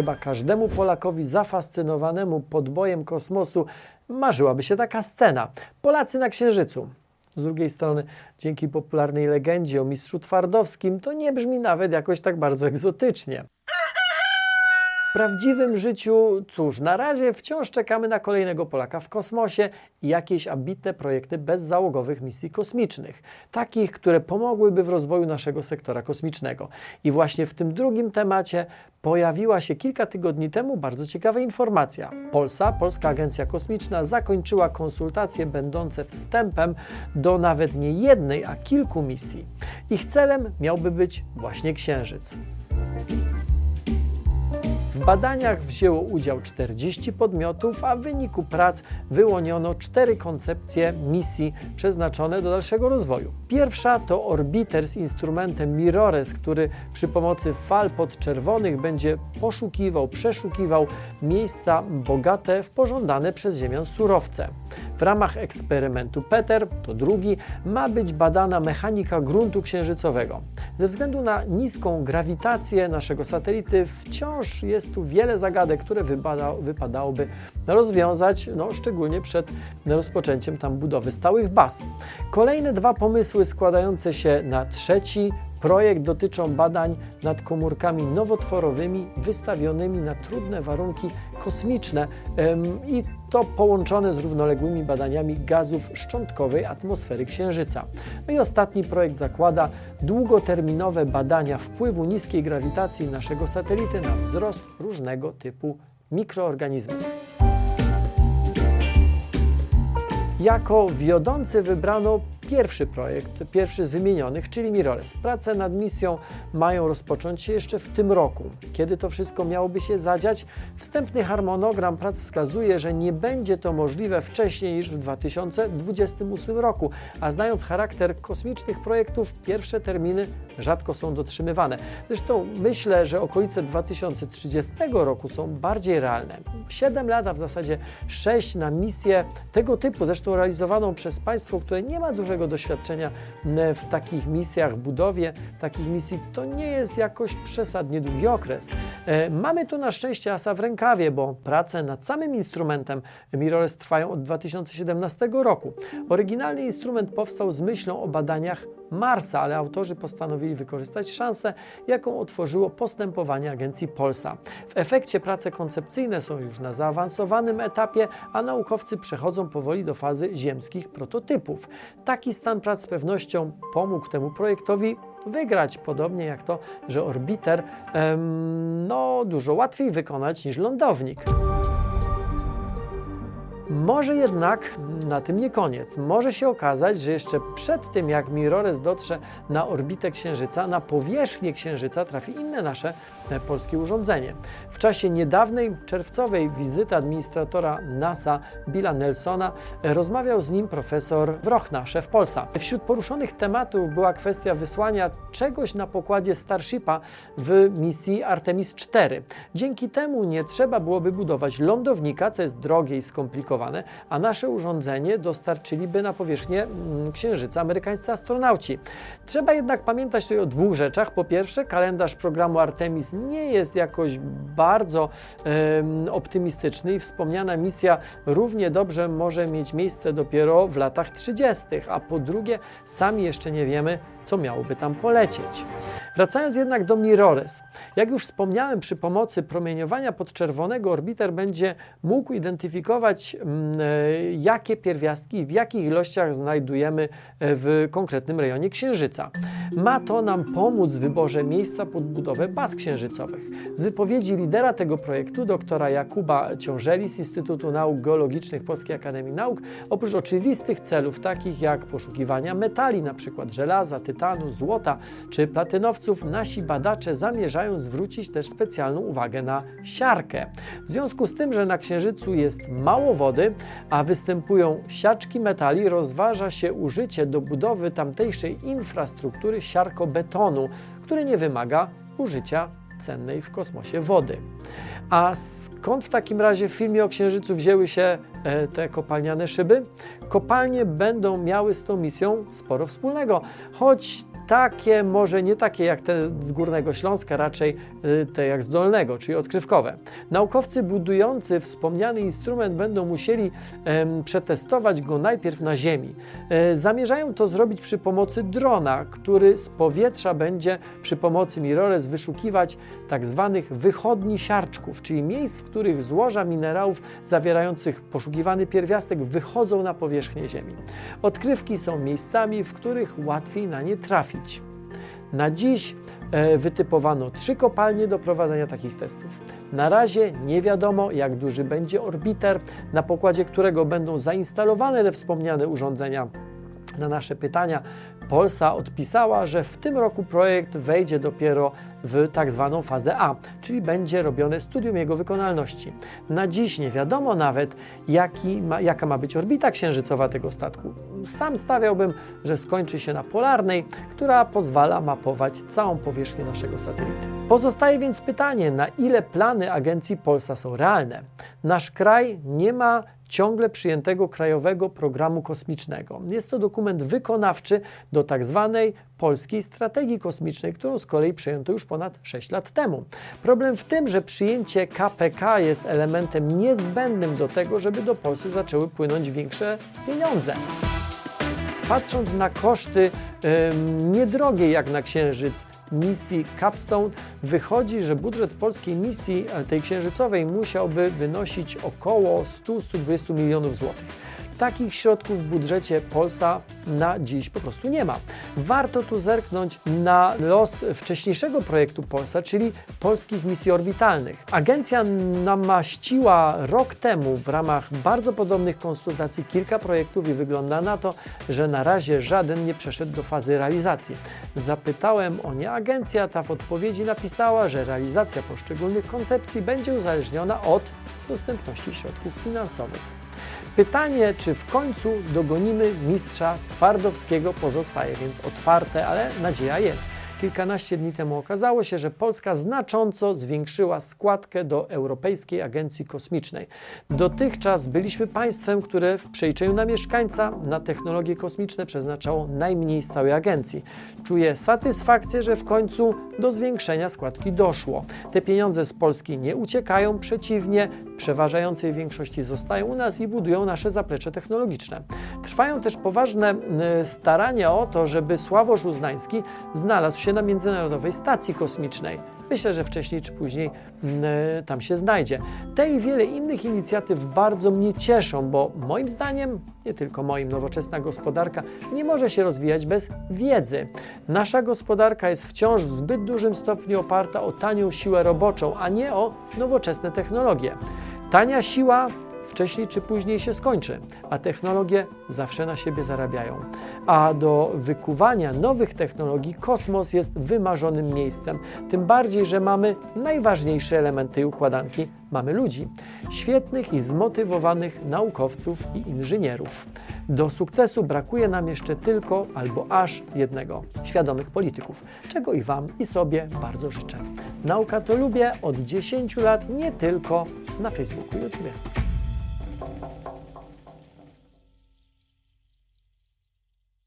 Chyba każdemu Polakowi zafascynowanemu podbojem kosmosu marzyłaby się taka scena. Polacy na Księżycu. Z drugiej strony, dzięki popularnej legendzie o mistrzu Twardowskim, to nie brzmi nawet jakoś tak bardzo egzotycznie. W prawdziwym życiu, cóż, na razie wciąż czekamy na kolejnego Polaka w kosmosie i jakieś ambitne projekty bezzałogowych misji kosmicznych, takich, które pomogłyby w rozwoju naszego sektora kosmicznego. I właśnie w tym drugim temacie pojawiła się kilka tygodni temu bardzo ciekawa informacja. Polsa, Polska Agencja Kosmiczna, zakończyła konsultacje będące wstępem do nawet nie jednej, a kilku misji. Ich celem miałby być właśnie Księżyc. W badaniach wzięło udział 40 podmiotów, a w wyniku prac wyłoniono cztery koncepcje misji przeznaczone do dalszego rozwoju. Pierwsza to orbiter z instrumentem Mirrores, który przy pomocy fal podczerwonych będzie poszukiwał, przeszukiwał miejsca bogate w pożądane przez Ziemię surowce. W ramach eksperymentu Peter, to drugi, ma być badana mechanika gruntu księżycowego. Ze względu na niską grawitację naszego satelity wciąż jest tu wiele zagadek, które wypada, wypadałoby rozwiązać, no, szczególnie przed rozpoczęciem tam budowy stałych baz. Kolejne dwa pomysły składające się na trzeci Projekt dotyczą badań nad komórkami nowotworowymi wystawionymi na trudne warunki kosmiczne i to połączone z równoległymi badaniami gazów szczątkowej atmosfery Księżyca. No i ostatni projekt zakłada długoterminowe badania wpływu niskiej grawitacji naszego satelity na wzrost różnego typu mikroorganizmów. Jako wiodący wybrano pierwszy projekt, pierwszy z wymienionych, czyli Mirrorless. Prace nad misją mają rozpocząć się jeszcze w tym roku. Kiedy to wszystko miałoby się zadziać? Wstępny harmonogram prac wskazuje, że nie będzie to możliwe wcześniej niż w 2028 roku, a znając charakter kosmicznych projektów, pierwsze terminy rzadko są dotrzymywane. Zresztą myślę, że okolice 2030 roku są bardziej realne. 7 lat, a w zasadzie 6 na misję tego typu, zresztą realizowaną przez państwo, które nie ma dużego doświadczenia w takich misjach, budowie takich misji, to nie jest jakoś przesadnie długi okres. E, mamy tu na szczęście asa w rękawie, bo prace nad samym instrumentem Mirrorless trwają od 2017 roku. Oryginalny instrument powstał z myślą o badaniach Marsa, ale autorzy postanowili wykorzystać szansę, jaką otworzyło postępowanie agencji Polsa. W efekcie prace koncepcyjne są już na zaawansowanym etapie, a naukowcy przechodzą powoli do fazy ziemskich prototypów. Taki stan prac z pewnością pomógł temu projektowi wygrać, podobnie jak to, że orbiter em, no, dużo łatwiej wykonać niż lądownik. Może jednak na tym nie koniec. Może się okazać, że jeszcze przed tym, jak Mirores dotrze na orbitę Księżyca, na powierzchnię Księżyca trafi inne nasze e, polskie urządzenie. W czasie niedawnej czerwcowej wizyty administratora NASA Billa Nelsona e, rozmawiał z nim profesor Wrochna, szef Polsa. Wśród poruszonych tematów była kwestia wysłania czegoś na pokładzie Starshipa w misji Artemis 4. Dzięki temu nie trzeba byłoby budować lądownika, co jest drogie i skomplikowane a nasze urządzenie dostarczyliby na powierzchnię mm, Księżyca amerykańscy astronauci. Trzeba jednak pamiętać tutaj o dwóch rzeczach. Po pierwsze, kalendarz programu Artemis nie jest jakoś bardzo optymistyczny i wspomniana misja równie dobrze może mieć miejsce dopiero w latach 30., a po drugie, sami jeszcze nie wiemy, co miałoby tam polecieć. Wracając jednak do Mirrores. Jak już wspomniałem, przy pomocy promieniowania podczerwonego orbiter będzie mógł identyfikować, mm, e, jakie pierwiastki w jakich ilościach znajdujemy e, w konkretnym rejonie Księżyca. Ma to nam pomóc w wyborze miejsca pod budowę baz księżycowych. Z wypowiedzi lidera tego projektu, doktora Jakuba Ciążeli z Instytutu Nauk Geologicznych Polskiej Akademii Nauk, oprócz oczywistych celów takich jak poszukiwania metali, np. żelaza, tytanu, złota czy platynowców, nasi badacze zamierzają zwrócić też specjalną uwagę na siarkę. W związku z tym, że na Księżycu jest mało wody, a występują siaczki metali, rozważa się użycie do budowy tamtejszej infrastruktury siarkobetonu, który nie wymaga użycia cennej w kosmosie wody. A skąd w takim razie w filmie o Księżycu wzięły się e, te kopalniane szyby? Kopalnie będą miały z tą misją sporo wspólnego, choć takie, może nie takie jak te z Górnego Śląska, raczej y, te jak z Dolnego, czyli odkrywkowe. Naukowcy budujący wspomniany instrument będą musieli przetestować go najpierw na Ziemi. E, zamierzają to zrobić przy pomocy drona, który z powietrza będzie przy pomocy mirrorless wyszukiwać tak zwanych wychodni siarczków, czyli miejsc, w których złoża minerałów zawierających poszukiwany pierwiastek wychodzą na powierzchnię Ziemi. Odkrywki są miejscami, w których łatwiej na nie trafić. Na dziś e, wytypowano trzy kopalnie do prowadzenia takich testów. Na razie nie wiadomo, jak duży będzie orbiter, na pokładzie którego będą zainstalowane te wspomniane urządzenia. Na nasze pytania Polsa odpisała, że w tym roku projekt wejdzie dopiero w tak zwaną fazę A, czyli będzie robione studium jego wykonalności. Na dziś nie wiadomo nawet, ma, jaka ma być orbita księżycowa tego statku. Sam stawiałbym, że skończy się na polarnej, która pozwala mapować całą powierzchnię naszego satelity. Pozostaje więc pytanie, na ile plany agencji Polsa są realne. Nasz kraj nie ma ciągle przyjętego krajowego programu kosmicznego. Jest to dokument wykonawczy do tak zwanej polskiej strategii kosmicznej, którą z kolei przyjęto już ponad 6 lat temu. Problem w tym, że przyjęcie KPK jest elementem niezbędnym do tego, żeby do Polski zaczęły płynąć większe pieniądze. Patrząc na koszty niedrogie jak na Księżyc misji Capstone, wychodzi, że budżet polskiej misji, e, tej księżycowej, musiałby wynosić około 100-120 milionów złotych. Takich środków w budżecie Polsa na dziś po prostu nie ma. Warto tu zerknąć na los wcześniejszego projektu Polsa, czyli polskich misji orbitalnych. Agencja namaściła rok temu w ramach bardzo podobnych konsultacji kilka projektów i wygląda na to, że na razie żaden nie przeszedł do fazy realizacji. Zapytałem o nie agencja, ta w odpowiedzi napisała, że realizacja poszczególnych koncepcji będzie uzależniona od dostępności środków finansowych. Pytanie, czy w końcu dogonimy mistrza Twardowskiego pozostaje więc otwarte, ale nadzieja jest. Kilkanaście dni temu okazało się, że Polska znacząco zwiększyła składkę do Europejskiej Agencji Kosmicznej. Dotychczas byliśmy państwem, które w przeliczeniu na mieszkańca na technologie kosmiczne przeznaczało najmniej z całej agencji. Czuję satysfakcję, że w końcu do zwiększenia składki doszło. Te pieniądze z Polski nie uciekają, przeciwnie, przeważającej większości zostają u nas i budują nasze zaplecze technologiczne. Trwają też poważne starania o to, żeby Sławosz Uznański znalazł się na Międzynarodowej Stacji Kosmicznej. Myślę, że wcześniej czy później tam się znajdzie. Te i wiele innych inicjatyw bardzo mnie cieszą, bo moim zdaniem, nie tylko moim, nowoczesna gospodarka nie może się rozwijać bez wiedzy. Nasza gospodarka jest wciąż w zbyt dużym stopniu oparta o tanią siłę roboczą, a nie o nowoczesne technologie. Tania siła wcześniej czy później się skończy, a technologie zawsze na siebie zarabiają. A do wykuwania nowych technologii kosmos jest wymarzonym miejscem. Tym bardziej, że mamy najważniejsze elementy tej układanki mamy ludzi, świetnych i zmotywowanych naukowców i inżynierów. Do sukcesu brakuje nam jeszcze tylko albo aż jednego świadomych polityków, czego i Wam i sobie bardzo życzę. Nauka to lubię od 10 lat, nie tylko na Facebooku i YouTube.